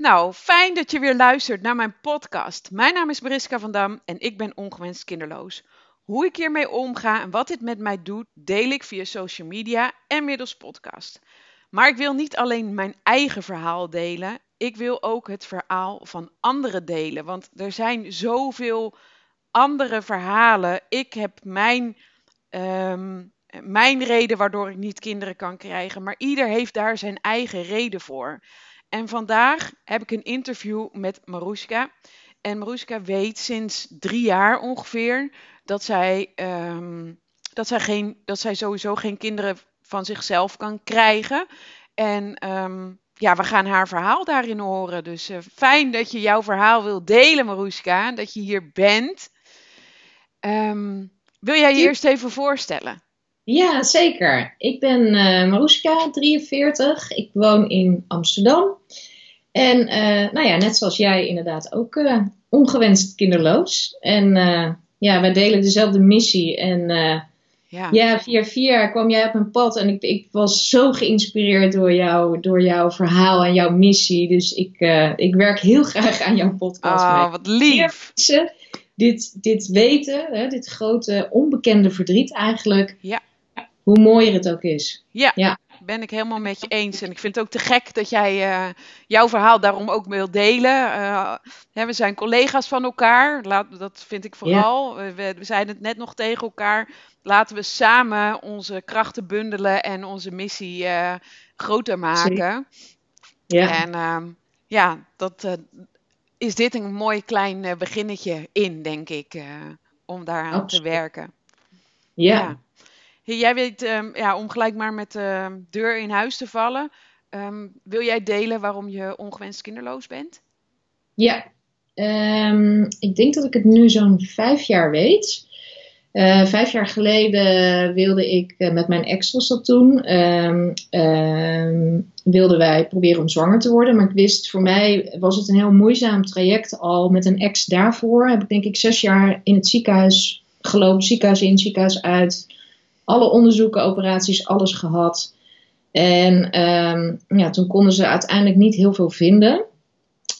Nou, fijn dat je weer luistert naar mijn podcast. Mijn naam is Mariska van Dam en ik ben ongewenst kinderloos. Hoe ik hiermee omga en wat dit met mij doet, deel ik via social media en middels podcast. Maar ik wil niet alleen mijn eigen verhaal delen, ik wil ook het verhaal van anderen delen. Want er zijn zoveel andere verhalen. Ik heb mijn, ehm, mijn reden waardoor ik niet kinderen kan krijgen, maar ieder heeft daar zijn eigen reden voor. En vandaag heb ik een interview met Maruska. En Maruska weet sinds drie jaar ongeveer dat zij, ehm, dat zij, geen, dat zij sowieso geen kinderen van zichzelf kan krijgen. En ehm, ja, we gaan haar verhaal daarin horen. Dus eh, fijn dat je jouw verhaal wilt delen, Maruska. Dat je hier bent. Ehm, wil jij je eerst even voorstellen? Ja, zeker. Ik ben uh, Maruska, 43. Ik woon in Amsterdam. En uh, nou ja, net zoals jij inderdaad ook uh, ongewenst kinderloos. En ja, wij delen dezelfde missie. En ja. ja, via via kwam jij op mijn pad. En ik, ik was zo geïnspireerd door, jou, door jouw verhaal en jouw missie. Dus ik, ik werk heel graag aan jouw podcast. Oh, wat lief. Dit, dit weten, hè, dit grote onbekende verdriet eigenlijk. Ja hoe mooier het ook is. Ja, ja, ben ik helemaal met je eens. En ik vind het ook te gek dat jij uh, jouw verhaal daarom ook wilt delen. Uh, we zijn collega's van elkaar, Laat, dat vind ik vooral. We, we zeiden het net nog tegen elkaar. Laten we samen onze krachten bundelen en onze missie uh, groter maken. Ja. En ehm, ja, dat is dit een mooi klein beginnetje in, denk ik, om daaraan te werken. ja. ja jij weet, um, ja, om gelijk maar met de deur in huis te vallen. Um, wil jij delen waarom je ongewenst kinderloos bent? Ja, um, ik denk dat ik het nu zo'n vijf jaar weet. Uh, vijf jaar geleden wilde ik uh, met mijn ex was dat toen, wilden wij proberen om zwanger te worden. Maar ik wist, voor mij was het een heel moeizaam traject al met een ex daarvoor. Heb ik denk ik zes jaar in het ziekenhuis gelopen, ziekenhuis in, ziekenhuis uit alle onderzoeken, operaties, alles gehad. En um, ja, toen konden ze uiteindelijk niet heel veel vinden.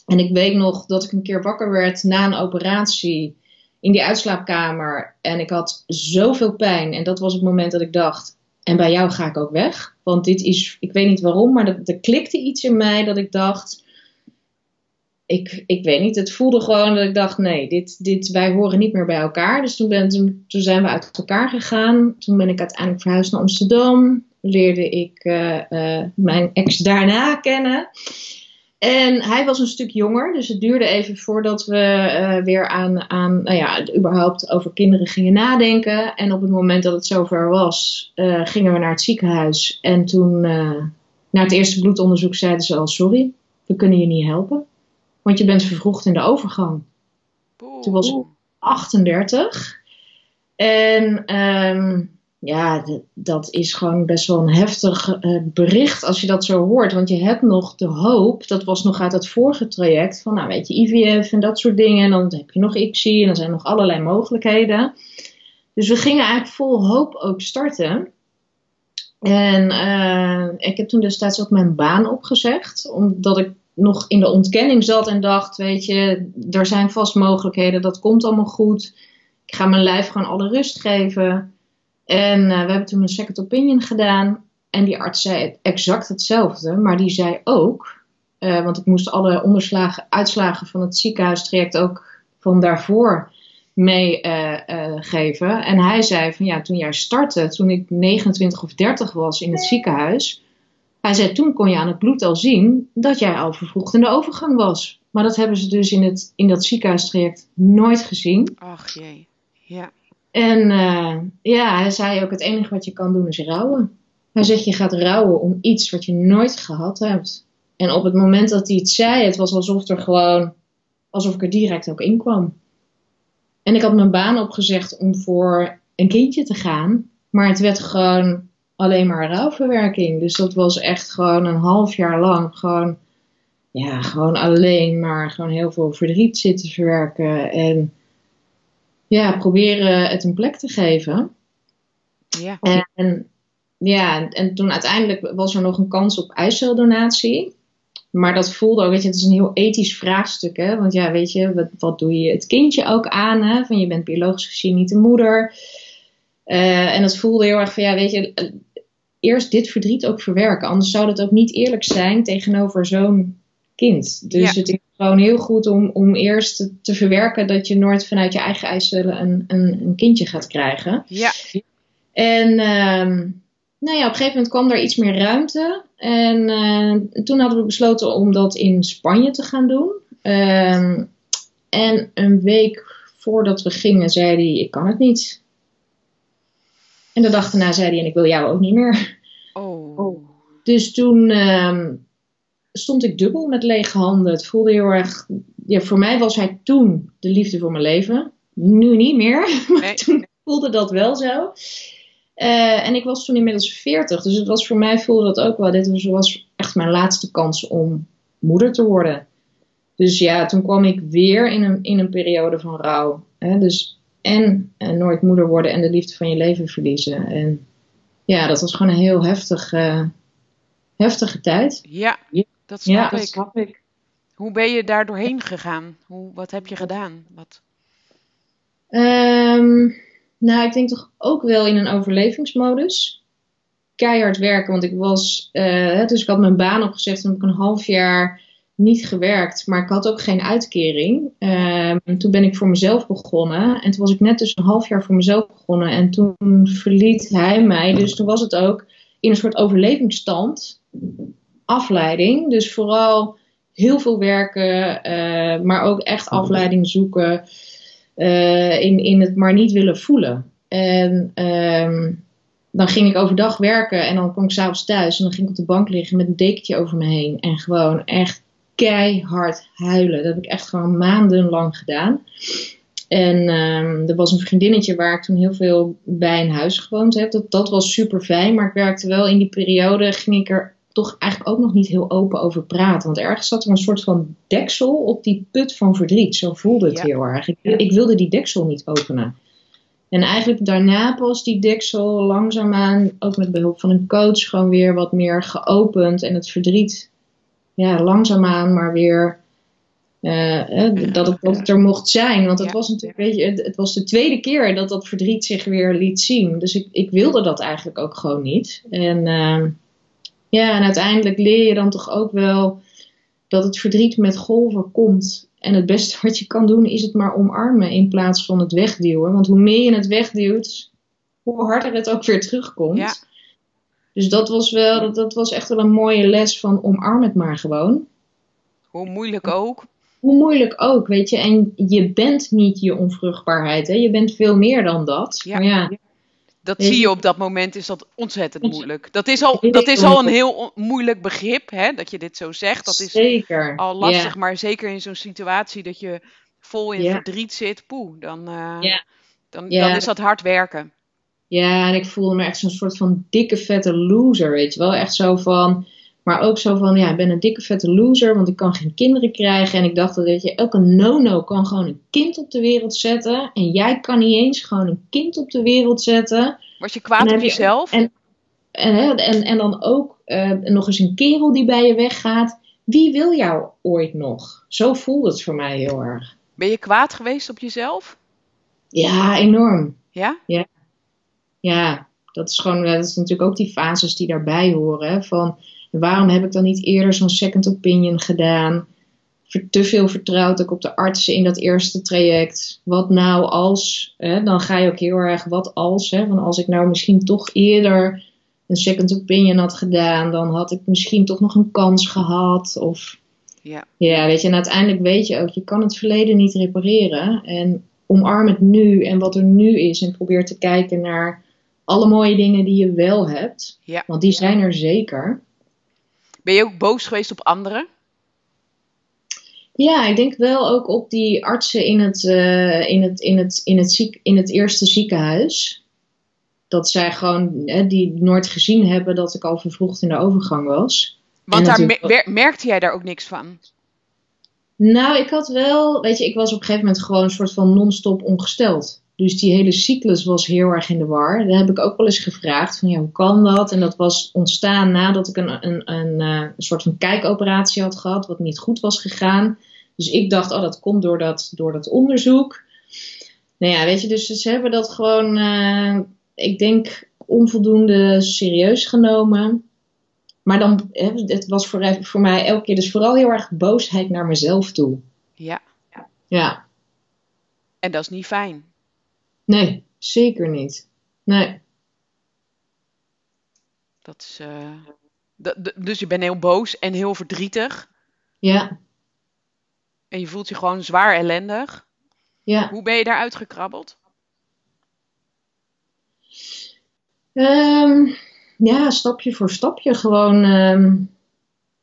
En ik weet nog dat ik een keer wakker werd na een operatie in die uitslaapkamer. En ik had zoveel pijn. En dat was het moment dat ik dacht: en bij jou ga ik ook weg. Want dit is, ik weet niet waarom, maar er klikte iets in mij dat ik dacht: ik, ik weet niet, het voelde gewoon dat ik dacht, nee, dit, dit, wij horen niet meer bij elkaar. Dus toen, toen, zijn we uit elkaar gegaan. Toen ben ik uiteindelijk verhuisd naar Amsterdam. Leerde ik uh, uh, mijn ex daarna kennen. En hij was een stuk jonger, dus het duurde even voordat we uh, weer aan, aan, nou ja, überhaupt over kinderen gingen nadenken. En op het moment dat het zover was, gingen we naar het ziekenhuis. En toen, na het eerste bloedonderzoek, zeiden ze al: Sorry, we kunnen je niet helpen. Want je bent vervroegd in de overgang. Toen was ik 38. En um, ja, dat is gewoon best wel een heftig uh, bericht als je dat zo hoort. Want je hebt nog de hoop, dat was nog uit het vorige traject, van nou weet je, IVF en dat soort dingen. En dan heb je nog ICSI en er zijn nog allerlei mogelijkheden. Dus we gingen eigenlijk vol hoop ook starten. En uh, ik heb toen destijds ook mijn baan opgezegd, omdat ik nog in de ontkenning zat en dacht, weet je, er zijn vast mogelijkheden, dat komt allemaal goed. Ik ga mijn lijf gewoon alle rust geven. En uh, we hebben toen een second opinion gedaan. En die arts zei exact hetzelfde, maar die zei ook, uh, want ik moest alle onderslagen, uitslagen van het ziekenhuistraject ook van daarvoor meegeven. Uh, en hij zei van ja, toen jij startte, toen ik 29 of 30 was in het ziekenhuis, hij zei, toen kon je aan het bloed al zien dat jij al vervroegd in de overgang was. Maar dat hebben ze dus in, het, in dat ziekenhuistraject nooit gezien. Ach jee, ja. En uh, ja, hij zei ook, het enige wat je kan doen is rouwen. Hij zegt, je gaat rouwen om iets wat je nooit gehad hebt. En op het moment dat hij het zei, het was alsof er gewoon, alsof ik er direct ook in kwam. En ik had mijn baan opgezegd om voor een kindje te gaan. Maar het werd gewoon alleen maar rouwverwerking. Dus dat was echt gewoon een half jaar lang gewoon, ja, gewoon alleen maar gewoon heel veel verdriet zitten verwerken. En ja, proberen het een plek te geven. Ja. En ja, en toen uiteindelijk was er nog een kans op eiceldonatie. Maar dat voelde ook, weet je, het is een heel ethisch vraagstuk, hè. Want ja, weet je, wat, wat doe je het kindje ook aan, hè? Van je bent biologisch gezien niet de moeder. Uh, en dat voelde heel erg van, ja, weet je, eh, eerst dit verdriet ook verwerken. Anders zou dat ook niet eerlijk zijn tegenover zo'n kind. Dus het is gewoon heel goed om, om eerst te, verwerken dat je nooit vanuit je eigen eisen een, een, een kindje gaat krijgen. Ja. En uh, nou ja, op een gegeven moment kwam er iets meer ruimte. En uh, toen hadden we besloten om dat in Spanje te gaan doen. Uh, en een week voordat we gingen, zei hij: Ik kan het niet. En de dag daarna zei hij: En ik wil jou ook niet meer. Oh. oh. Dus toen uh, stond ik dubbel met lege handen. Het voelde heel erg. Ja, voor mij was hij toen de liefde voor mijn leven. Nu niet meer. Maar toen voelde dat wel zo. Uh, en ik was toen inmiddels 40, dus het was voor mij voelde dat ook wel. Dit was echt mijn laatste kans om moeder te worden. Dus ja, toen kwam ik weer in een, in een periode van rouw. Hè? Dus en uh, nooit moeder worden en de liefde van je leven verliezen. En ja, dat was gewoon een heel heftig, uh, heftige tijd. Ja, dat snap, ja, ik. dat snap ik. Hoe ben je daar doorheen gegaan? Hoe, wat heb je gedaan? Wat? Um, nou, ik denk toch ook wel in een overlevingsmodus. Keihard werken, want ik was, uh, dus ik had mijn baan opgezegd en heb ik een half jaar niet gewerkt, maar ik had ook geen uitkering. Uh, toen ben ik voor mezelf begonnen en toen was ik net dus een half jaar voor mezelf begonnen en toen verliet hij mij. Dus toen was het ook in een soort overlevingsstand, afleiding. Dus vooral heel veel werken, uh, maar ook echt afleiding zoeken. Uh, in, in het maar niet willen voelen. En um, dan ging ik overdag werken en dan kwam ik s'avonds thuis en dan ging ik op de bank liggen met een dekentje over me heen. En gewoon echt keihard huilen. Dat heb ik echt gewoon maandenlang gedaan. En um, er was een vriendinnetje waar ik toen heel veel bij in huis gewoond heb. Dat, dat was super fijn, maar ik werkte wel in die periode, ging ik er toch eigenlijk ook nog niet heel open over praten. Want ergens zat er een soort van deksel op die put van verdriet. Zo voelde het heel erg. Ik, ik, wilde die deksel niet openen. En eigenlijk daarna pas die deksel langzaamaan, ook met behulp van een coach, gewoon weer wat meer geopend. En het verdriet, ja, langzaamaan maar weer. Uh, dat, het, dat het er mocht zijn. Want het was natuurlijk, weet je, het, het, was de tweede keer dat dat verdriet zich weer liet zien. Dus ik, ik wilde dat eigenlijk ook gewoon niet. En uh, ja, en uiteindelijk leer je dan toch ook wel dat het verdriet met golven komt. En het beste wat je kan doen is het maar omarmen in plaats van het wegduwen. Want hoe meer je het wegduwt, hoe harder het ook weer terugkomt. Ja. Dus dat was wel, dat, dat was echt wel een mooie les van omarm het maar gewoon. Hoe moeilijk ook. Hoe moeilijk ook, weet je. En je bent niet je onvruchtbaarheid, hè. Je bent veel meer dan dat. Ja. Maar ja, dat zie je op dat moment, is dat ontzettend moeilijk. Dat is al, dat is al een heel moeilijk begrip, hè, dat je dit zo zegt. Dat is zeker. al lastig, maar zeker in zo'n situatie dat je vol in verdriet zit, poeh, dan, uh, dan, dan is dat hard werken. Ja, en ik voelde me echt zo'n soort van dikke vette loser, weet je wel. Echt zo van, maar ook zo van, ja, ik ben een dikke vette loser, want ik kan geen kinderen krijgen. En ik dacht dat, weet je, elke no-no kan gewoon een kind op de wereld zetten. En jij kan niet eens gewoon een kind op de wereld zetten. Was je kwaad op jezelf? En, en, en, en dan ook uh, nog eens een kerel die bij je weggaat. Wie wil jou ooit nog? Zo voelt het voor mij heel erg. Ben je kwaad geweest op jezelf? Ja, enorm. Ja? Ja. Ja, dat is gewoon, dat is natuurlijk ook die fases die daarbij horen. Van, waarom heb ik dan niet eerder zo'n second opinion gedaan? Te veel vertrouwd ook op de artsen in dat eerste traject. Wat nou als? Hè? Dan ga je ook heel erg wat als. Hè? Van als ik nou misschien toch eerder een second opinion had gedaan, dan had ik misschien toch nog een kans gehad. Of ja, ja weet je, en uiteindelijk weet je ook, je kan het verleden niet repareren. En omarm het nu en wat er nu is. En probeer te kijken naar alle mooie dingen die je wel hebt. Ja. Want die zijn er zeker. Ben je ook boos geweest op anderen? Ja, ik denk wel ook op die artsen in het, uh, in het, in het, in het, ziek, in het eerste ziekenhuis. Dat zij gewoon, hè, die nooit gezien hebben dat ik al vervroegd in de overgang was. Want daar merkte jij daar ook niks van? Nou, ik had wel, weet je, ik was op een gegeven moment gewoon een soort van non-stop ongesteld. Dus die hele cyclus was heel erg in de war. Daar heb ik ook wel eens gevraagd van ja, hoe kan dat? En dat was ontstaan nadat ik een, een, een, eh, een soort van kijkoperatie had gehad, wat niet goed was gegaan. Dus ik dacht, oh, dat komt door dat, door dat onderzoek. Nou ja, weet je, dus ze hebben dat gewoon, uh, ik denk, onvoldoende serieus genomen. Maar dan, het was voor, voor mij elke keer dus vooral heel erg boosheid naar mezelf toe. Ja. Ja. En dat is niet fijn. Nee, zeker niet. Nee. Dat is, uh, dus je bent heel boos en heel verdrietig. Ja. En je voelt je gewoon zwaar ellendig. Ja. Hoe ben je daaruit gekrabbeld? Um, ja, stapje voor stapje gewoon um,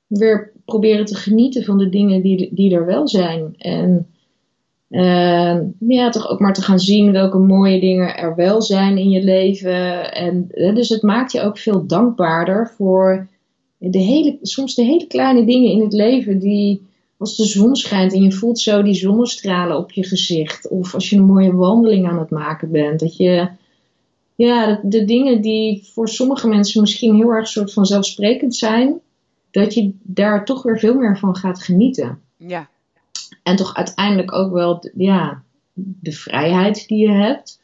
weer proberen te genieten van de dingen die, die er wel zijn. En uh, ja, toch ook maar te gaan zien welke mooie dingen er wel zijn in je leven. En, dus het maakt je ook veel dankbaarder voor de hele, soms de hele kleine dingen in het leven die als de zon schijnt en je voelt zo die zonnestralen op je gezicht. Of als je een mooie wandeling aan het maken bent. Dat je, ja, de, de dingen die voor sommige mensen misschien heel erg soort van zelfsprekend zijn. Dat je daar toch weer veel meer van gaat genieten. Ja. En toch uiteindelijk ook wel, ja, de vrijheid die je hebt.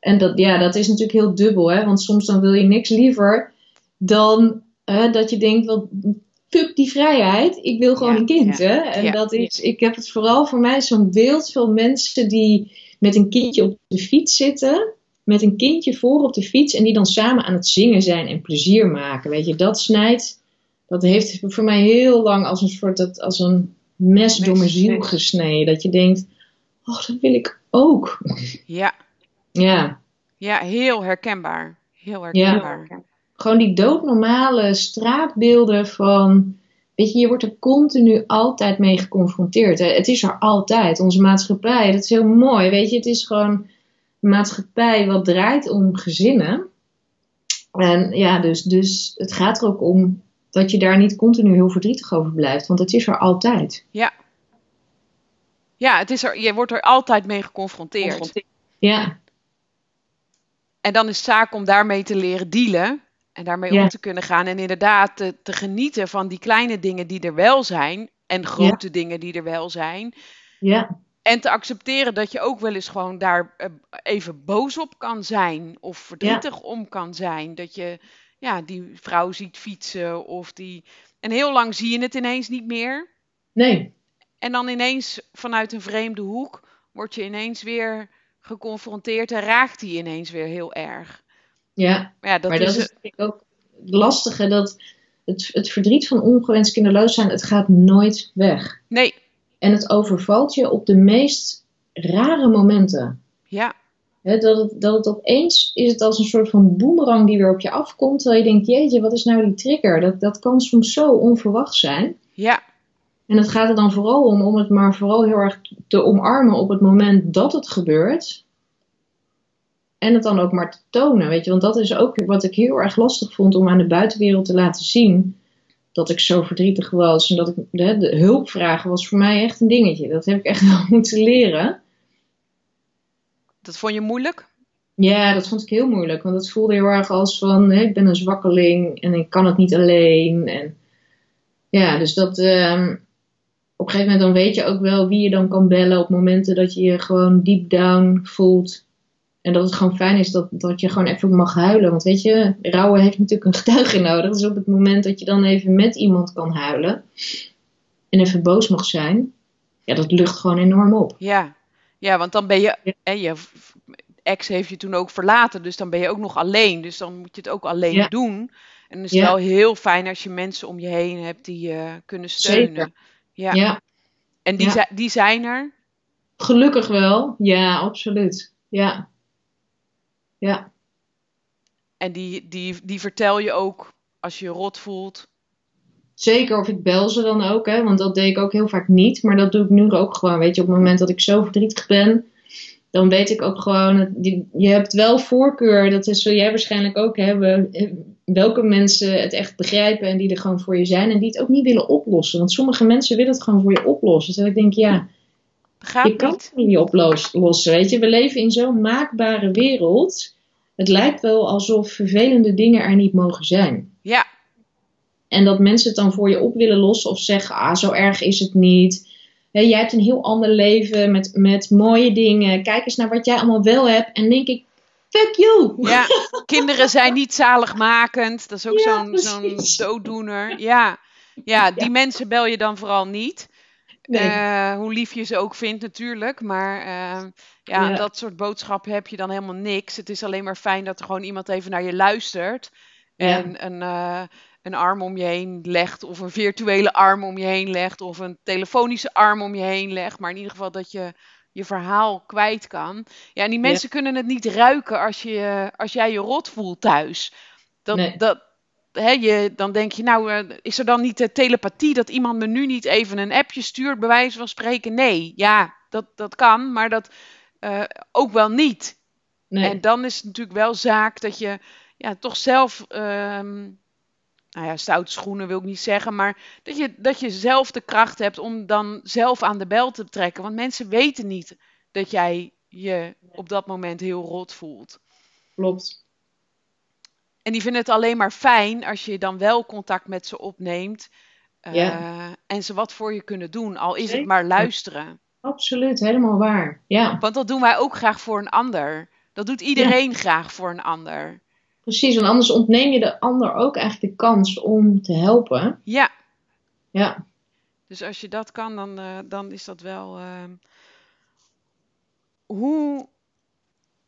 En dat, ja, dat is natuurlijk heel dubbel, hè. Want soms dan wil je niks liever dan uh, dat je denkt, wel, fuck die vrijheid, ik wil gewoon een kind. Hè? En dat is, ik heb het vooral voor mij zo'n beeld van mensen die met een kindje op de fiets zitten, met een kindje voor op de fiets en die dan samen aan het zingen zijn en plezier maken. Weet je, dat snijdt, dat heeft voor mij heel lang als een soort, als een mes door mijn ziel gesneden. Dat je denkt, oh, dat wil ik ook. Ja. Ja. Ja, heel herkenbaar. Heel herkenbaar. Ja gewoon die doodnormale straatbeelden van. Weet je, je wordt er continu altijd mee geconfronteerd. Het is er altijd. Onze maatschappij, dat is heel mooi. Weet je, het is gewoon een maatschappij wat draait om gezinnen. En ja, dus, dus het gaat er ook om dat je daar niet continu heel verdrietig over blijft. Want het is er altijd. Ja. Ja, het is er, je wordt er altijd mee geconfronteerd. Ja. En dan is het zaak om daarmee te leren dealen. En daarmee om te kunnen gaan en inderdaad te, te, genieten van die kleine dingen die er wel zijn. En grote dingen die er wel zijn. Ja. En te accepteren dat je ook wel eens gewoon daar eh, even boos op kan zijn. Of verdrietig om kan zijn. Dat je ja, die vrouw ziet fietsen of die... En heel lang zie je het ineens niet meer. Nee. En dan ineens vanuit een vreemde hoek word je ineens weer geconfronteerd en raakt die ineens weer heel erg. Ja, maar, ja, dat, maar is, dat is ook het lastige. Dat het, het verdriet van ongewenst kinderloos zijn, het gaat nooit weg. Nee. En het overvalt je op de meest rare momenten. Ja. Dat, het, dat het opeens is het als een soort van boemerang die weer op je afkomt. Terwijl je denkt, jeetje, wat is nou die trigger? Dat, dat kan soms zo onverwacht zijn. Ja. En het gaat er dan vooral om, om het maar vooral heel erg te omarmen op het moment dat het gebeurt. En het dan ook maar te tonen, weet je. Want dat is ook wat ik heel erg lastig vond om aan de buitenwereld te laten zien. Dat ik zo verdrietig was. En dat ik de, de hulp vragen was voor mij echt een dingetje. Dat heb ik echt wel moeten leren. Dat vond je moeilijk? Ja, dat vond ik heel moeilijk. Want het voelde heel erg als van, hè, ik ben een zwakkeling en ik kan het niet alleen. En ja, dus dat, um, op een gegeven moment dan weet je ook wel wie je dan kan bellen op momenten dat je je gewoon deep down voelt. En dat het gewoon fijn is dat, dat je gewoon even mag huilen. Want weet je, rouwen heeft natuurlijk een getuige nodig. Dus op het moment dat je dan even met iemand kan huilen. En even boos mag zijn. Ja, dat lucht gewoon enorm op. Ja, ja want dan ben je... Ja. je ex heeft je toen ook verlaten. Dus dan ben je ook nog alleen. Dus dan moet je het ook alleen doen. En het is wel heel fijn als je mensen om je heen hebt die je kunnen steunen. Zeker. Ja. ja. En die, die zijn er? Gelukkig wel. Ja, absoluut. Ja. Ja. En die, die, die vertel je ook als je je rot voelt. Zeker, of ik bel ze dan ook, hè, want dat deed ik ook heel vaak niet. Maar dat doe ik nu ook gewoon. Weet je, op het moment dat ik zo verdrietig ben, dan weet ik ook gewoon. Je hebt wel voorkeur, dat is zo jij waarschijnlijk ook hebben. Welke mensen het echt begrijpen en die er gewoon voor je zijn en die het ook niet willen oplossen. Want sommige mensen willen het gewoon voor je oplossen. Dus ik denk, ja, Gaat je kan het niet oplossen. Weet je, we leven in zo'n maakbare wereld. Het lijkt wel alsof vervelende dingen er niet mogen zijn. En dat mensen het dan voor je op willen lossen of zeggen: ah, zo erg is het niet. Jij hebt een heel ander leven met, met mooie dingen. Kijk eens naar wat jij allemaal wel hebt. En denk ik: fuck you. ja. kinderen zijn niet zaligmakend. Dat is ook Ja, zo'n zo'n dooddoener. Ja. ja, die mensen bel je dan vooral niet. Nee. Eh, hoe lief je ze ook vindt natuurlijk. Maar eh, ja, dat soort boodschappen heb je dan helemaal niks. Het is alleen maar fijn dat er gewoon iemand even naar je luistert. En een, eh, een arm om je heen legt. Of een virtuele arm om je heen legt. Of een telefonische arm om je heen legt. Maar in ieder geval dat je je verhaal kwijt kan. Ja, en die Ja. mensen kunnen het niet ruiken als, je, als jij je rot voelt thuis. Dat, Nee. dat, hè, je, dan denk je, nou, eh, is er dan niet de telepathie dat iemand me nu niet even een appje stuurt, bij wijze van spreken? Nee, ja, dat, dat kan, maar dat eh, ook wel niet. Nee. En dan is het natuurlijk wel zaak dat je ja, toch zelf, ehm, nou ja, stoute schoenen wil ik niet zeggen, maar dat je, dat je zelf de kracht hebt om dan zelf aan de bel te trekken. Want mensen weten niet dat jij je op dat moment heel rot voelt. Klopt. En die vinden het alleen maar fijn als je dan wel contact met ze opneemt. eh, Ja. En ze wat voor je kunnen doen, al is het maar luisteren. Absoluut, helemaal waar. Ja, Want dat doen wij ook graag voor een ander. Dat doet iedereen graag voor een ander. Precies. Want anders ontneem je de ander ook eigenlijk de kans om te helpen. Ja, Ja, dus als je dat kan, dan, eh, dan is dat wel. ehm, hoe.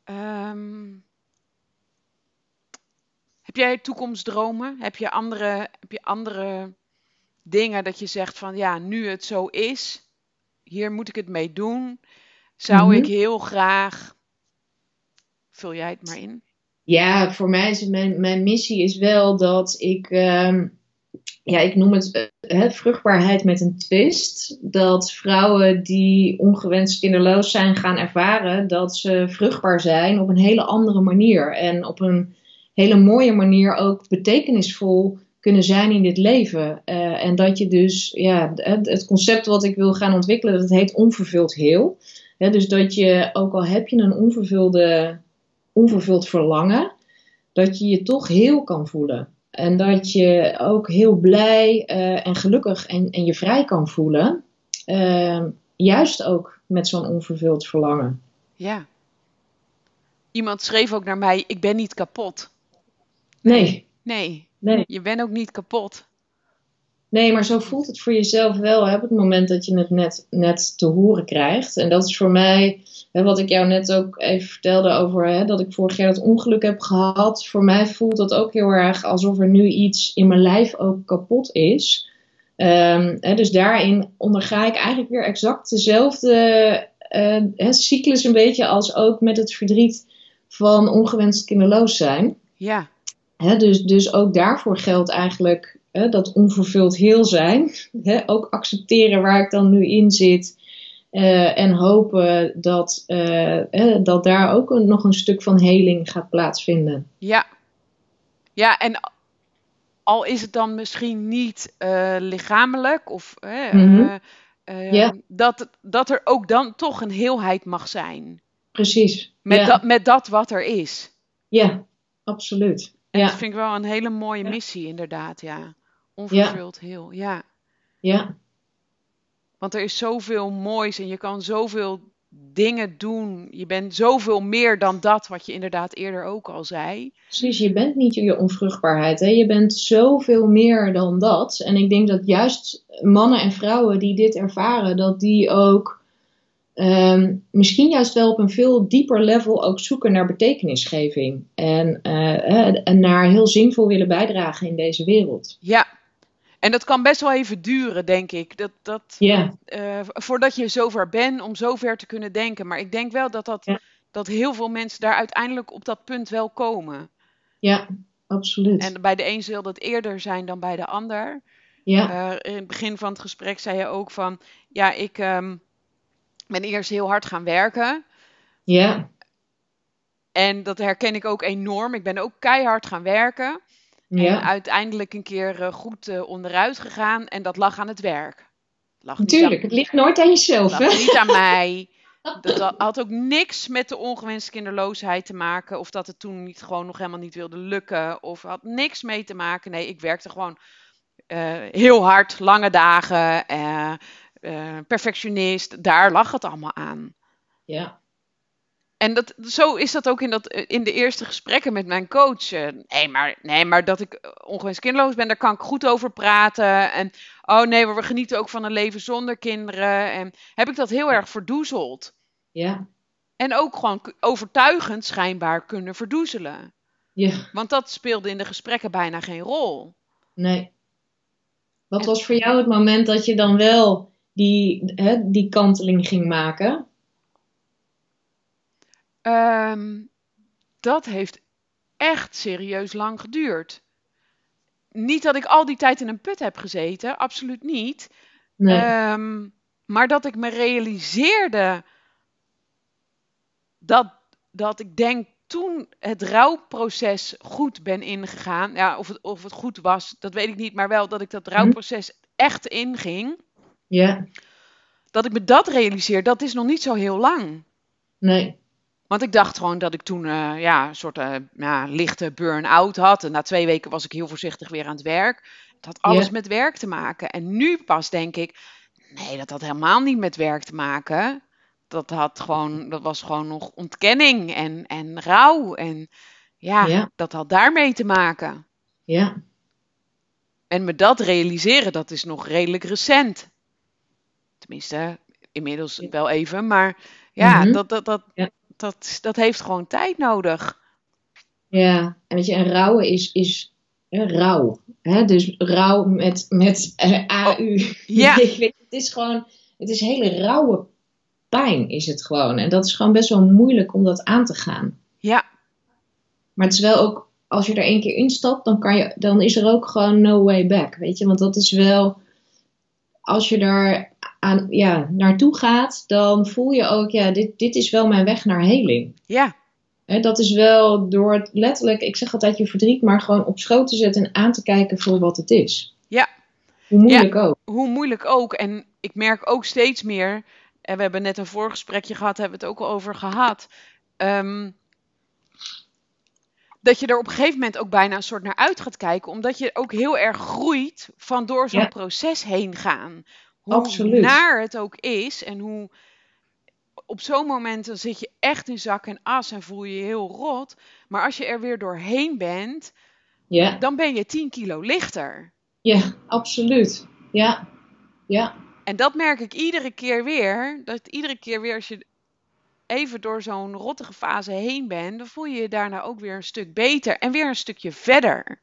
ehm, heb jij toekomstdromen? Heb je, andere, heb je andere dingen dat je zegt van ja, nu het zo is, hier moet ik het mee doen. Zou Mhm. ik heel graag. Vul jij het maar in? Ja voor mij is mijn, mijn missie is wel dat ik, ehm, ja, ik noem het eh, vruchtbaarheid met een twist. Dat vrouwen die ongewenst kinderloos zijn gaan ervaren dat ze vruchtbaar zijn op een hele andere manier. En op een hele mooie manier ook betekenisvol kunnen zijn in dit leven. Eh, en dat je dus, ja, het, het concept wat ik wil gaan ontwikkelen, dat heet onvervuld heel. Dus dat je, ook al heb je een onvervulde, onvervuld verlangen, dat je je toch heel kan voelen. En dat je ook heel blij eh, en gelukkig en, en je vrij kan voelen. Eh, juist ook met zo'n onvervuld verlangen. Ja. Iemand schreef ook naar mij: Ik ben niet kapot. Nee, Nee, nee. je bent ook niet kapot. Nee, maar zo voelt het voor jezelf wel hè, op het moment dat je het net, net te horen krijgt. En dat is voor mij, wat ik jou net ook even vertelde over hè, dat ik vorig jaar het ongeluk heb gehad. Voor mij voelt dat ook heel erg alsof er nu iets in mijn lijf ook kapot is. Ehm, hè, dus daarin onderga ik eigenlijk weer exact dezelfde eh, hè, cyclus een beetje als ook met het verdriet van ongewenst kinderloos zijn. Ja, Hè, dus, dus ook daarvoor geldt eigenlijk hè, dat onvervuld heel zijn. Hè, ook accepteren waar ik dan nu in zit. Eh, en hopen dat, eh, hè, dat daar ook een- nog een stuk van heling gaat plaatsvinden. ja. Ja, en al is het dan misschien niet eh, lichamelijk of eh, Mhm. eh, eh, Ja. dat, dat er ook dan toch een heelheid mag zijn. Precies. Met, ja. dat, met dat wat er is. ja, absoluut. En Ja. dat vind ik wel een hele mooie missie, inderdaad, ja. Onvervuld heel, ja. Ja, Want er is zoveel moois en je kan zoveel dingen doen. Je bent zoveel meer dan dat wat je inderdaad eerder ook al zei. precies. Je bent niet je onvruchtbaarheid. Hè? Je bent zoveel meer dan dat. En ik denk dat juist mannen en vrouwen die dit ervaren, dat die ook ehm, misschien juist wel op een veel dieper level ook zoeken naar betekenisgeving. En, eh, en naar heel zinvol willen bijdragen in deze wereld. Ja, en dat kan best wel even duren, denk ik. Dat, dat, eh, voordat je zover bent om zover te kunnen denken. Maar ik denk wel dat, dat, dat heel veel mensen daar uiteindelijk op dat punt wel komen. ja, absoluut. En bij de een zal dat eerder zijn dan bij de ander. ja, Eh, in het begin van het gesprek zei je ook van, ja, ik ehm, ben eerst heel hard gaan werken. ja, En dat herken ik ook enorm. Ik ben ook keihard gaan werken. En ja, uiteindelijk een keer eh, goed eh, onderuit gegaan. En dat lag aan het werk. lag Natuurlijk, het ligt nooit aan jezelf, lag hè? niet aan mij. Dat had ook niks met de ongewenste kinderloosheid te maken. Of dat het toen niet, gewoon nog helemaal niet wilde lukken. Of had niks mee te maken. Nee, ik werkte gewoon eh, heel hard, lange dagen. perfectionist. Daar lag het allemaal aan. Ja, En dat, zo is dat ook in, dat, in de eerste gesprekken met mijn coach. Eh, Nee maar, nee, maar dat ik eh, ongewenst kinderloos ben, daar kan ik goed over praten. En oh nee, maar we genieten ook van een leven zonder kinderen. En heb ik dat heel erg verdoezeld. ja, En ook gewoon overtuigend schijnbaar kunnen verdoezelen. ja, Want dat speelde in de gesprekken bijna geen rol. nee. Wat was voor jou het moment dat je dan wel die, hè, die kanteling ging maken? Ehm, dat heeft echt serieus lang geduurd. Niet dat ik al die tijd in een put heb gezeten, absoluut niet. Nee, Ehm, maar dat ik me realiseerde dat, dat ik denk toen het rouwproces goed ben ingegaan. Ja, of het, of het goed was, dat weet ik niet. Maar wel dat ik dat rouwproces echt inging. ja, Dat ik me dat realiseer, dat is nog niet zo heel lang. nee, Want ik dacht gewoon dat ik toen eh, ja, een soort eh, ja, lichte burn-out had. En na twee weken was ik heel voorzichtig weer aan het werk. Het had alles met werk te maken. En nu pas denk ik, nee, dat had helemaal niet met werk te maken. Dat, had gewoon, dat was gewoon nog ontkenning en, en rouw. En ja, dat had daarmee te maken. ja, En me dat realiseren, dat is nog redelijk recent. Tenminste, inmiddels wel even. Maar ja, Mhm. dat, dat, dat, Ja. Dat, dat heeft gewoon tijd nodig. ja. En weet je, en rouwen is, is hè, rouw. Hè? Dus rouw met, met eh, AU. Ja. Het is gewoon, het is hele rauwe pijn is het gewoon. En dat is gewoon best wel moeilijk om dat aan te gaan. Ja, Maar het is wel ook, als je er één keer instapt, dan, kan je, dan is er ook gewoon no way back. Weet je, want dat is wel, als je daar aan, ja, naartoe gaat, dan voel je ook, ja, dit, dit is wel mijn weg naar heling. ja, Hè, dat is wel door het letterlijk, ik zeg altijd je verdriet, maar gewoon op schoot te zetten en aan te kijken voor wat het is. Ja. Hoe moeilijk ook. hoe moeilijk ook. En ik merk ook steeds meer, en we hebben net een voorgesprekje gehad, hebben we het ook al over gehad. ehm, dat je er op een gegeven moment ook bijna een soort naar uit gaat kijken, omdat je ook heel erg groeit van door zo'n Ja. proces heen gaan. Hoe Absoluut. naar het ook is en hoe op zo'n moment dan zit je echt in zak en as en voel je je heel rot. Maar als je er weer doorheen bent, Ja, dan ben je 10 kilo lichter. ja, absoluut. Ja, ja, En dat merk ik iedere keer weer. Dat iedere keer weer als je even door zo'n rottige fase heen bent, dan voel je je daarna ook weer een stuk beter en weer een stukje verder.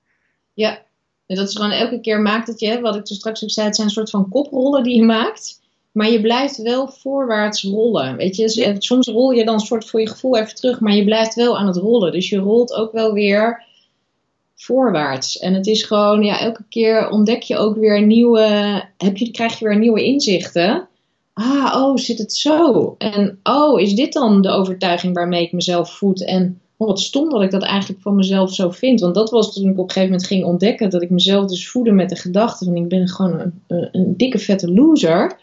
ja. En dat is gewoon elke keer maakt het je, wat ik toen straks ook zei, het zijn een soort van koprollen die je maakt. Maar je blijft wel voorwaarts rollen. Weet je, Ja. soms rol je dan een soort voor je gevoel even terug, maar je blijft wel aan het rollen. Dus je rolt ook wel weer voorwaarts. En het is gewoon, ja, elke keer ontdek je ook weer nieuwe, heb je, krijg je weer nieuwe inzichten. Ah, oh, zit het zo? En oh, is dit dan de overtuiging waarmee ik mezelf voed? En oh, wat stom dat ik dat eigenlijk van mezelf zo vind. Want dat was toen ik op een gegeven moment ging ontdekken dat ik mezelf dus voedde met de gedachte van ik ben gewoon een, een, een dikke vette loser.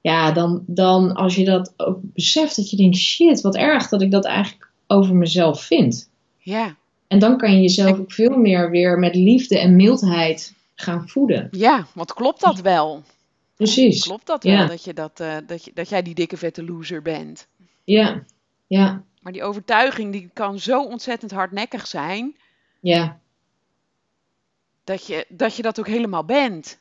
Ja, dan, dan als je dat ook beseft, dat je denkt, shit, wat erg dat ik dat eigenlijk over mezelf vind. Ja, En dan kan je jezelf ook veel meer weer met liefde en mildheid gaan voeden. ja want klopt dat wel? Precies. Klopt dat wel Ja. dat, je dat, eh, dat, je, dat jij die dikke vette loser bent? Ja, ja, Maar die overtuiging die kan zo ontzettend hardnekkig zijn ja, dat je dat, je dat ook helemaal bent.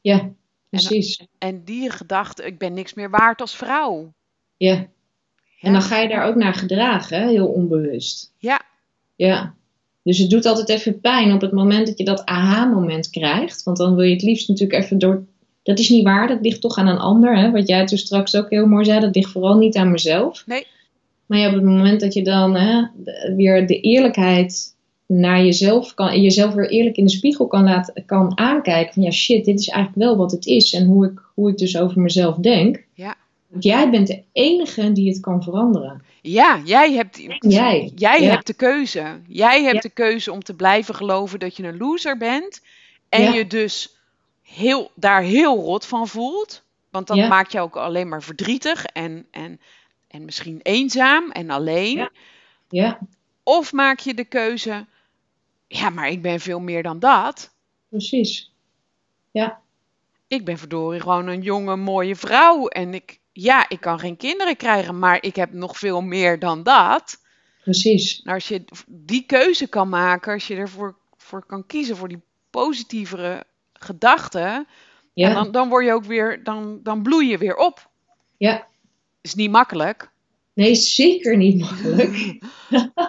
ja, precies. En die gedachte, ik ben niks meer waard als vrouw. Ja. Ja, En dan ga je daar ook naar gedragen, hè? heel onbewust. ja, Ja. Dus het doet altijd even pijn op het moment dat je dat aha-moment krijgt. Want dan wil je het liefst natuurlijk even door. Dat is niet waar, dat ligt toch aan een ander. Hè? Wat jij toen straks ook heel mooi zei, dat ligt vooral niet aan mezelf. Nee. Maar ja, op het moment dat je dan hè, weer de eerlijkheid naar jezelf kan. jezelf weer eerlijk in de spiegel kan, laten, kan aankijken. Van ja, shit, dit is eigenlijk wel wat het is. En hoe ik, hoe ik dus over mezelf denk. Ja. Want jij bent de enige die het kan veranderen. ja, jij hebt, Jij. jij Ja. hebt de keuze. Jij hebt Ja. de keuze om te blijven geloven dat je een loser bent. En Ja. je dus heel, daar heel rot van voelt. Want dat Ja. maakt je ook alleen maar verdrietig en, en, en misschien eenzaam en alleen. Ja. Ja, Of maak je de keuze, ja, maar ik ben veel meer dan dat. precies. Ja, Ik ben verdorie gewoon een jonge, mooie vrouw. En ik, ja, ik kan geen kinderen krijgen, maar ik heb nog veel meer dan dat. precies. Nou, als je die keuze kan maken, als je ervoor voor kan kiezen, voor die positievere gedachten, Ja, en dan, dan word je ook weer, dan, dan bloei je weer op. ja. Is niet makkelijk, Nee, zeker niet makkelijk.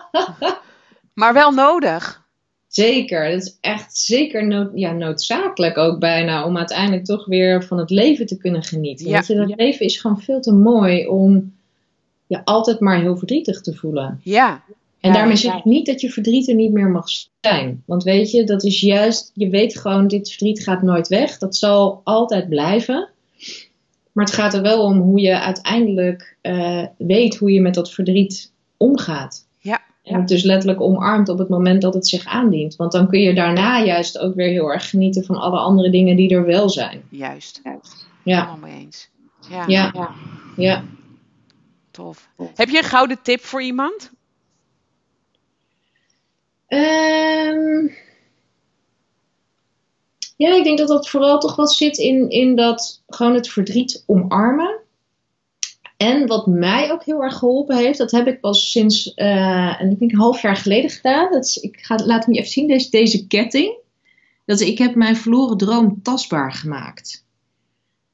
maar wel nodig. Zeker, dat is echt zeker nood, ja, noodzakelijk ook bijna om uiteindelijk toch weer van het leven te kunnen genieten. Ja. Weet je, dat leven is gewoon veel te mooi om je altijd maar heel verdrietig te voelen. Ja, En Ja, daarmee zeg ik niet dat je verdriet er niet meer mag zijn. Want weet je, dat is juist, je weet gewoon, dit verdriet gaat nooit weg. Dat zal altijd blijven. Maar het gaat er wel om hoe je uiteindelijk eh, weet hoe je met dat verdriet omgaat. Ja. En het dus letterlijk omarmt op het moment dat het zich aandient. Want dan kun je daarna juist ook weer heel erg genieten van alle andere dingen die er wel zijn. juist. Ja, Helemaal mee eens. Ja, ja, ja. tof. Heb je een gouden tip voor iemand? Ehm, ja, ik denk dat dat vooral toch wel zit in, in dat gewoon het verdriet omarmen. En wat mij ook heel erg geholpen heeft, dat heb ik pas sinds eh, ik denk een half jaar geleden gedaan. Dat is, ik ga, laat je even zien, deze, deze ketting. Dat ik heb mijn verloren droom tastbaar gemaakt.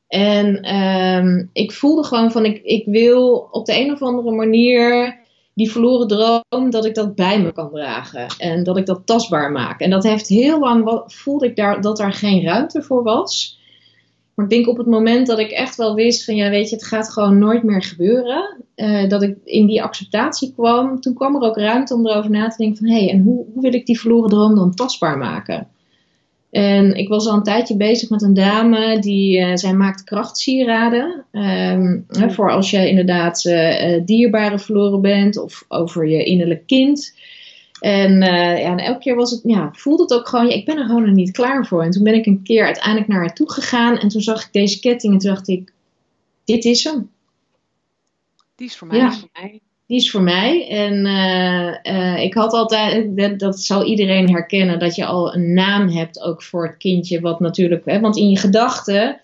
En ehm, ik voelde gewoon van, ik, ik wil op de een of andere manier die verloren droom, dat ik dat bij me kan dragen. En dat ik dat tastbaar maak. En dat heeft heel lang, voelde ik daar, dat daar geen ruimte voor was. Maar ik denk op het moment dat ik echt wel wist van, ja weet je, het gaat gewoon nooit meer gebeuren. eh, dat ik in die acceptatie kwam, toen kwam er ook ruimte om erover na te denken van, hé, hey, en hoe, hoe wil ik die verloren droom dan tastbaar maken? En ik was al een tijdje bezig met een dame die, eh, zij maakt krachtsieraden. Ehm, hè, voor als je inderdaad eh, eh, dierbare verloren bent of over je innerlijk kind. En, ja, en elke keer was het, ja, voelde het ook gewoon, ja, ik ben er gewoon nog niet klaar voor. En toen ben ik een keer uiteindelijk naar haar toe gegaan en toen zag ik deze ketting en toen dacht ik, dit is hem. Die is voor mij. Ja. Die is voor mij. En eh, eh, ik had altijd, dat, dat zal iedereen herkennen, dat je al een naam hebt ook voor het kindje. Wat natuurlijk, hè, want in je gedachten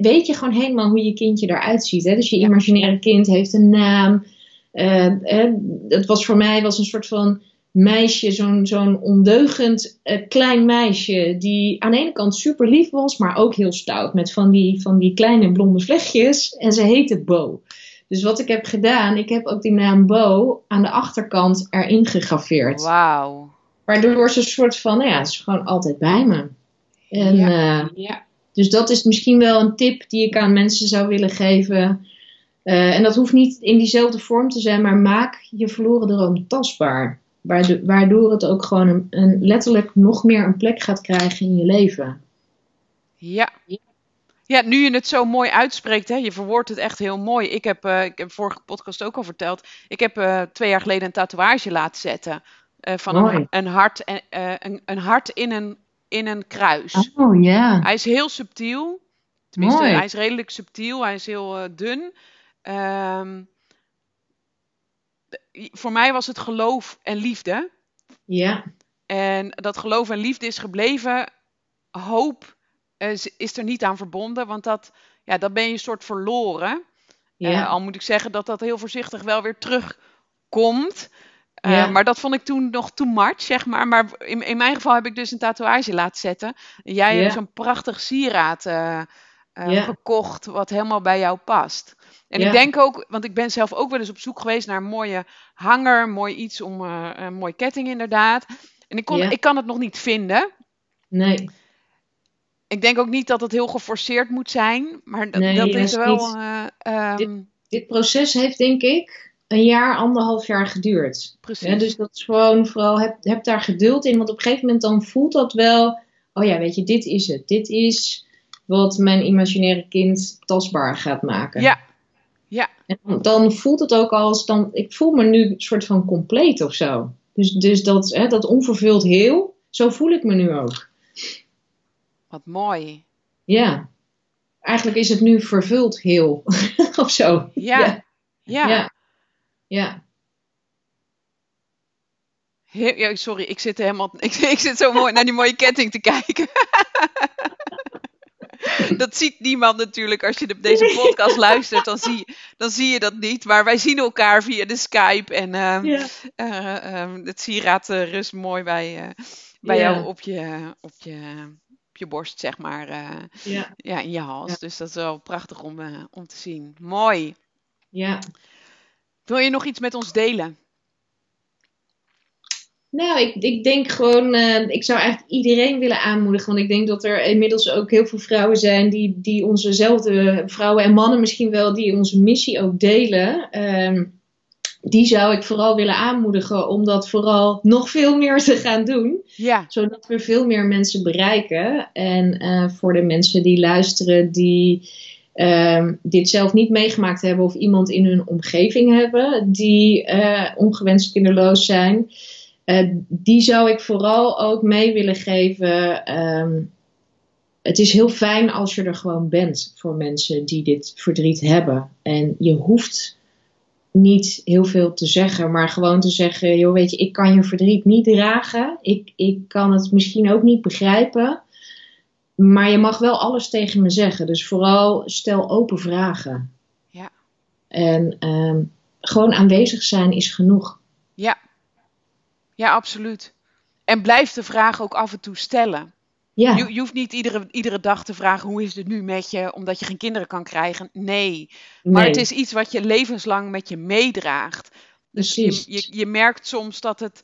weet je gewoon helemaal hoe je kindje eruit ziet. Hè? Dus je imaginaire kind heeft een naam. Hè, het was voor mij was een soort van meisje, zo'n zo'n ondeugend klein meisje. Die aan de ene kant super lief was, maar ook heel stout. Met van die, van die kleine blonde vlechtjes. En ze heette Bo. Dus wat ik heb gedaan, ik heb ook die naam Bo aan de achterkant erin gegraveerd. Wauw. Waardoor ze een soort van, nou ja, het is gewoon altijd bij me. En, Ja. eh, Ja. dus dat is misschien wel een tip die ik aan mensen zou willen geven. Eh, en dat hoeft niet in diezelfde vorm te zijn, maar maak je verloren droom tastbaar. Waardo- Waardoor het ook gewoon een, een, letterlijk nog meer een plek gaat krijgen in je leven. Ja. Ja, nu je het zo mooi uitspreekt, hè, je verwoordt het echt heel mooi. Ik heb, eh, ik heb vorige podcast ook al verteld, ik heb eh, twee jaar geleden een tatoeage laten zetten. eh, van een, een hart, en, een, een hart in een, in een kruis. Oh ja. Hij is heel subtiel. Tenminste, Mooi. hij is redelijk subtiel. Hij is heel dun. Ehm, voor mij was het geloof en liefde. Ja, En dat geloof en liefde is gebleven. Hoop is- is er niet aan verbonden, want dat, ja, dat ben je een soort verloren. ja. Eh, al moet ik zeggen dat dat heel voorzichtig wel weer terugkomt. Eh, Ja. Maar dat vond ik toen nog too much, zeg maar. Maar in, in mijn geval heb ik dus een tatoeage laten zetten. En jij Ja. hebt zo'n prachtig sieraad eh, eh, Ja. gekocht wat helemaal bij jou past. En Ja. ik denk ook, want ik ben zelf ook wel eens op zoek geweest naar een mooie hanger, mooi iets om, eh, een mooi ketting inderdaad. En ik, kon, Ja. ik kan het nog niet vinden. Nee. Ik denk ook niet dat het heel geforceerd moet zijn, maar dat, Nee, dat is wel. eh, ehm, Dit proces heeft denk ik een jaar, anderhalf jaar geduurd. precies. Ja, dus dat is gewoon vooral, heb, heb daar geduld in. Want op een gegeven moment dan voelt dat wel, oh ja, weet je, dit is het. Dit is wat mijn imaginaire kind tastbaar gaat maken. Ja. Ja. En dan- dan voelt het ook als, dan, ik voel me nu een soort van compleet of zo. Dus, dus dat, hè, dat onvervuld heel, zo voel ik me nu ook. Wat mooi. Ja. Eigenlijk is het nu vervuld heel. of zo. Ja. Ja. Ja. Ja. Sorry, ik zit helemaal. Ik, ik zit zo mooi naar die mooie ketting te kijken. dat ziet niemand natuurlijk. Als je de- deze podcast luistert, dan zie, dan zie je dat niet. Maar wij zien elkaar via de Skype. En ehm, Ja. ehm, het sieraad rust mooi bij, bij Ja. jou op je, op, je, je borst, zeg maar. eh, Ja. ja, in je hals. Ja. Dus dat is wel prachtig om, eh, om te zien. Mooi. ja. Wil je nog iets met ons delen? Nou, ik, ik denk gewoon, eh, ik zou eigenlijk iedereen willen aanmoedigen. Want ik denk dat er inmiddels ook heel veel vrouwen zijn die, die onzezelfde vrouwen en mannen misschien wel, die onze missie ook delen. Ehm, die zou ik vooral willen aanmoedigen om dat vooral nog veel meer te gaan doen. Ja, Zodat we veel meer mensen bereiken. En eh, voor de mensen die luisteren, die ehm, dit zelf niet meegemaakt hebben of iemand in hun omgeving hebben die eh, ongewenst kinderloos zijn. eh, die zou ik vooral ook mee willen geven. ehm, het is heel fijn als je er gewoon bent voor mensen die dit verdriet hebben. En je hoeft niet heel veel te zeggen, maar gewoon te zeggen: joh, weet je, ik kan je verdriet niet dragen. Ik, ik kan het misschien ook niet begrijpen. Maar je mag wel alles tegen me zeggen. Dus vooral stel open vragen. Ja. En ehm, gewoon aanwezig zijn is genoeg. ja. Ja, absoluut. En blijf de vraag ook af en toe stellen. Ja, Je, je hoeft niet iedere, iedere dag te vragen hoe is het nu met je, omdat je geen kinderen kan krijgen. Nee, maar het is iets wat je levenslang met je meedraagt. Dus je, je, je merkt soms dat het,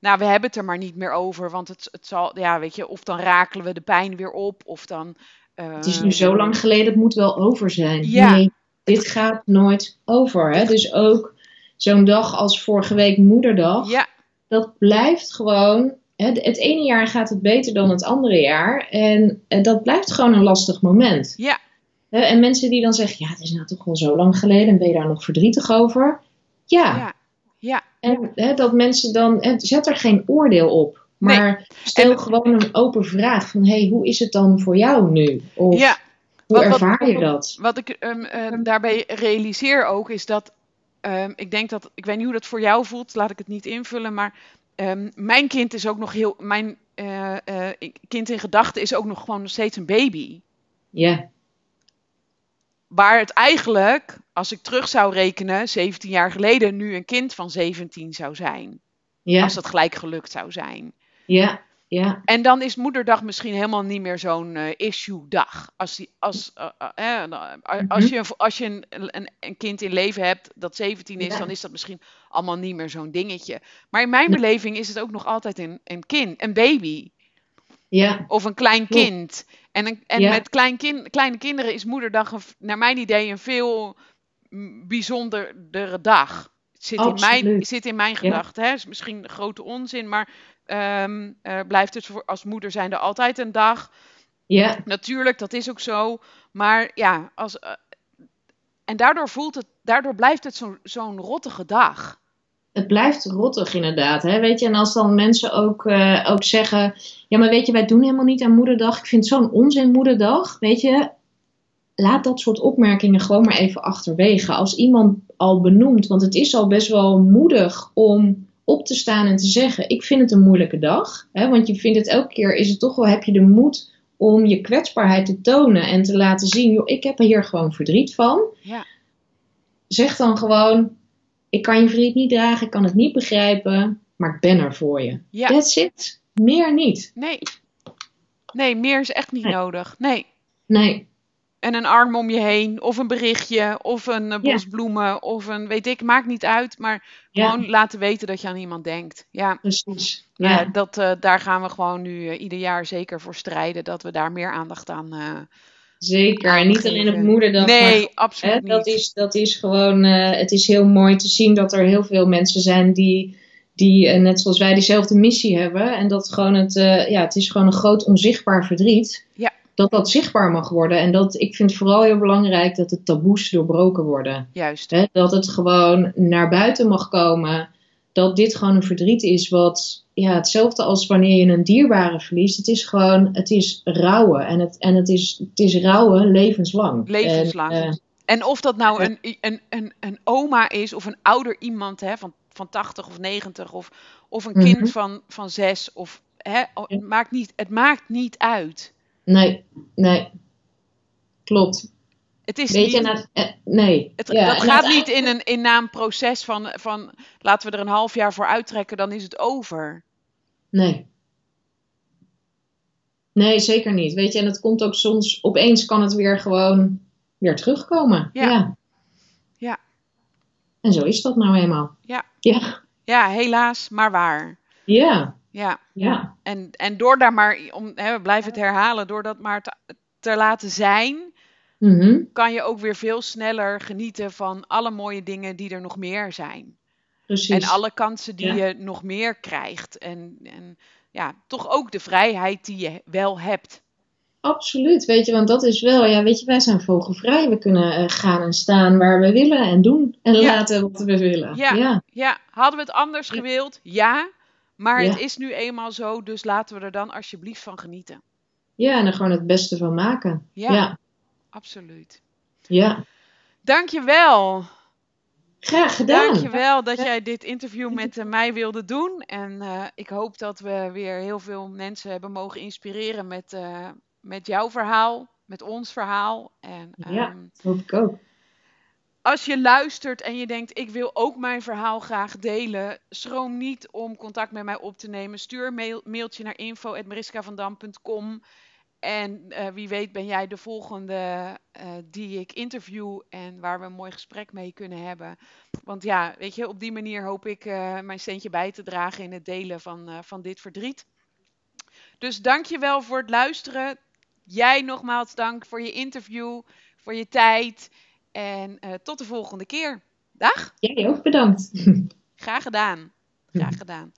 nou we hebben het er maar niet meer over, want het, het zal, ja weet je, of dan rakelen we de pijn weer op, of dan... Het is nu zo lang geleden, het moet wel over zijn. Ja. Nee, dit gaat nooit over. Hè? Dus ook zo'n dag als vorige week Moederdag. Ja, dat blijft gewoon. Het ene jaar gaat het beter dan het andere jaar. En eh, dat blijft gewoon een lastig moment. ja, En mensen die dan zeggen: Ja, het is nou toch wel zo lang geleden. En ben je daar nog verdrietig over? Ja. ja, ja. En hè, dat mensen dan. hè, Zet er geen oordeel op. Maar stel En- gewoon een open vraag: van, hey, hoe is het dan voor jou nu? Of ja. hoe Wat- wat- ervaar je dat? Wat ik ehm, ehm, daarbij realiseer ook is dat ehm, ik denk dat ik weet niet hoe dat voor jou voelt, laat ik het niet invullen, maar ehm, mijn kind is ook nog heel mijn eh, eh, kind in gedachten is ook nog gewoon nog steeds een baby. Ja, Waar het eigenlijk, als ik terug zou rekenen, 17 jaar geleden, nu een kind van 17 zou zijn. ja, Als dat gelijk gelukt zou zijn. ja, ja, En dan is moederdag misschien helemaal niet meer zo'n eh, issue-dag. Als, die, als, eh, eh, eh, als je, als je een, een, een kind in leven hebt dat 17 is, Ja. dan is dat misschien allemaal niet meer zo'n dingetje. Maar in mijn beleving is het ook nog altijd een, een kind, een baby ja, of een klein kind. En, een, en met klein kin, kleine kinderen is moederdag, een, naar mijn idee, een veel bijzonderdere dag. Zit, in mijn, zit in mijn gedachten. hè. is misschien grote onzin, maar ehm, eh, blijft het voor, als moeder zijnde altijd een dag. ja, Natuurlijk, dat is ook zo. Maar ja, als, eh, en daardoor, voelt het, daardoor blijft het zo- zo'n rottige dag. het blijft rottig inderdaad. Hè? Weet je, en als dan mensen ook, eh, ook zeggen: Ja, maar weet je, wij doen helemaal niet aan moederdag. Ik vind het zo'n onzin moederdag. Weet je, laat dat soort opmerkingen gewoon maar even achterwege. Als iemand al benoemt, want het is al best wel moedig om op te staan en te zeggen: Ik vind het een moeilijke dag. Hè? Want je vindt het elke keer, is het toch wel, heb je de moed om je kwetsbaarheid te tonen en te laten zien: joh, ik heb er hier gewoon verdriet van. Ja. Zeg dan gewoon: Ik kan je verdriet niet dragen, ik kan het niet begrijpen, maar ik ben er voor je. Ja. That's it. Meer niet. Nee. Nee, meer is echt niet Nee. nodig. Nee. Nee. En een arm om je heen, of een berichtje, of een eh, bos bloemen, of een weet ik, maakt niet uit. Maar Ja, gewoon laten weten dat je aan iemand denkt. Ja, precies. ja. Ja, dat, eh, daar gaan we gewoon nu eh, ieder jaar zeker voor strijden. Dat we daar meer aandacht aan. zeker. En niet alleen op moederdag. maar nee, Hè, absoluut dat, niet. is, dat is gewoon, het is heel mooi te zien dat er heel veel mensen zijn die, die net zoals wij, diezelfde missie hebben. En dat gewoon het, ja, het is gewoon een groot onzichtbaar verdriet. Ja. Dat dat zichtbaar mag worden. En dat, ik vind het vooral heel belangrijk dat de taboes doorbroken worden. Juist. Dat het gewoon naar buiten mag komen. dat dit gewoon een verdriet is wat, ja, hetzelfde als wanneer je een dierbare verliest. Het is gewoon, het is rouwen. En het, en het, is, het is rouwen levenslang. Levenslang. En, uh, en of dat nou een, een, een, een oma is of een ouder iemand hè, van, van 80 of 90 of, of een kind van, van 6 of hè, maakt niet, het maakt niet uit. Nee, nee. Klopt. Het is Weet niet, je, eh, nee. het, Ja, dat gaat het- niet in een, in na een proces van, van laten we er een half jaar voor uittrekken, dan is het over. Nee. Nee, zeker niet. Weet je, en het komt ook soms, opeens kan het weer gewoon weer terugkomen. Ja. Ja. Ja. En zo is dat nou eenmaal. Ja. Ja. Ja, helaas, maar waar. Ja. Ja, Ja. en, en door daar maar, om, hè, we blijven het herhalen, door dat maar te, te laten zijn, Mhm. kan je ook weer veel sneller genieten van alle mooie dingen die er nog meer zijn. Precies. En alle kansen die Ja. je nog meer krijgt. En, en ja, toch ook de vrijheid die je wel hebt. Absoluut, weet je, want dat is wel, ja, weet je, wij zijn vogelvrij. We kunnen eh, gaan en staan waar we willen en doen en Ja. laten wat we willen. Ja. ja. Ja, hadden we het anders gewild? Ja. Maar Ja. het is nu eenmaal zo, dus laten we er dan alsjeblieft van genieten. Ja, en er gewoon het beste van maken. Ja, Ja. absoluut. ja. Dankjewel. Graag gedaan. Dankjewel dat jij dit interview met eh, mij wilde doen. En eh, ik hoop dat we weer heel veel mensen hebben mogen inspireren met, eh, met jouw verhaal, met ons verhaal. En Ja. ehm, Hoop ik ook. Als je luistert en je denkt, ik wil ook mijn verhaal graag delen, schroom niet om contact met mij op te nemen. Stuur een mail, mailtje naar info.mariskavandam.com. En eh, wie weet ben jij de volgende eh, die ik interview en waar we een mooi gesprek mee kunnen hebben. Want ja, weet je, op die manier hoop ik eh, mijn steentje bij te dragen in het delen van, van dit verdriet. Dus dank je wel voor het luisteren. Jij nogmaals dank voor je interview, voor je tijd. En eh, tot de volgende keer. Dag, Jij ook bedankt. graag gedaan. Graag gedaan.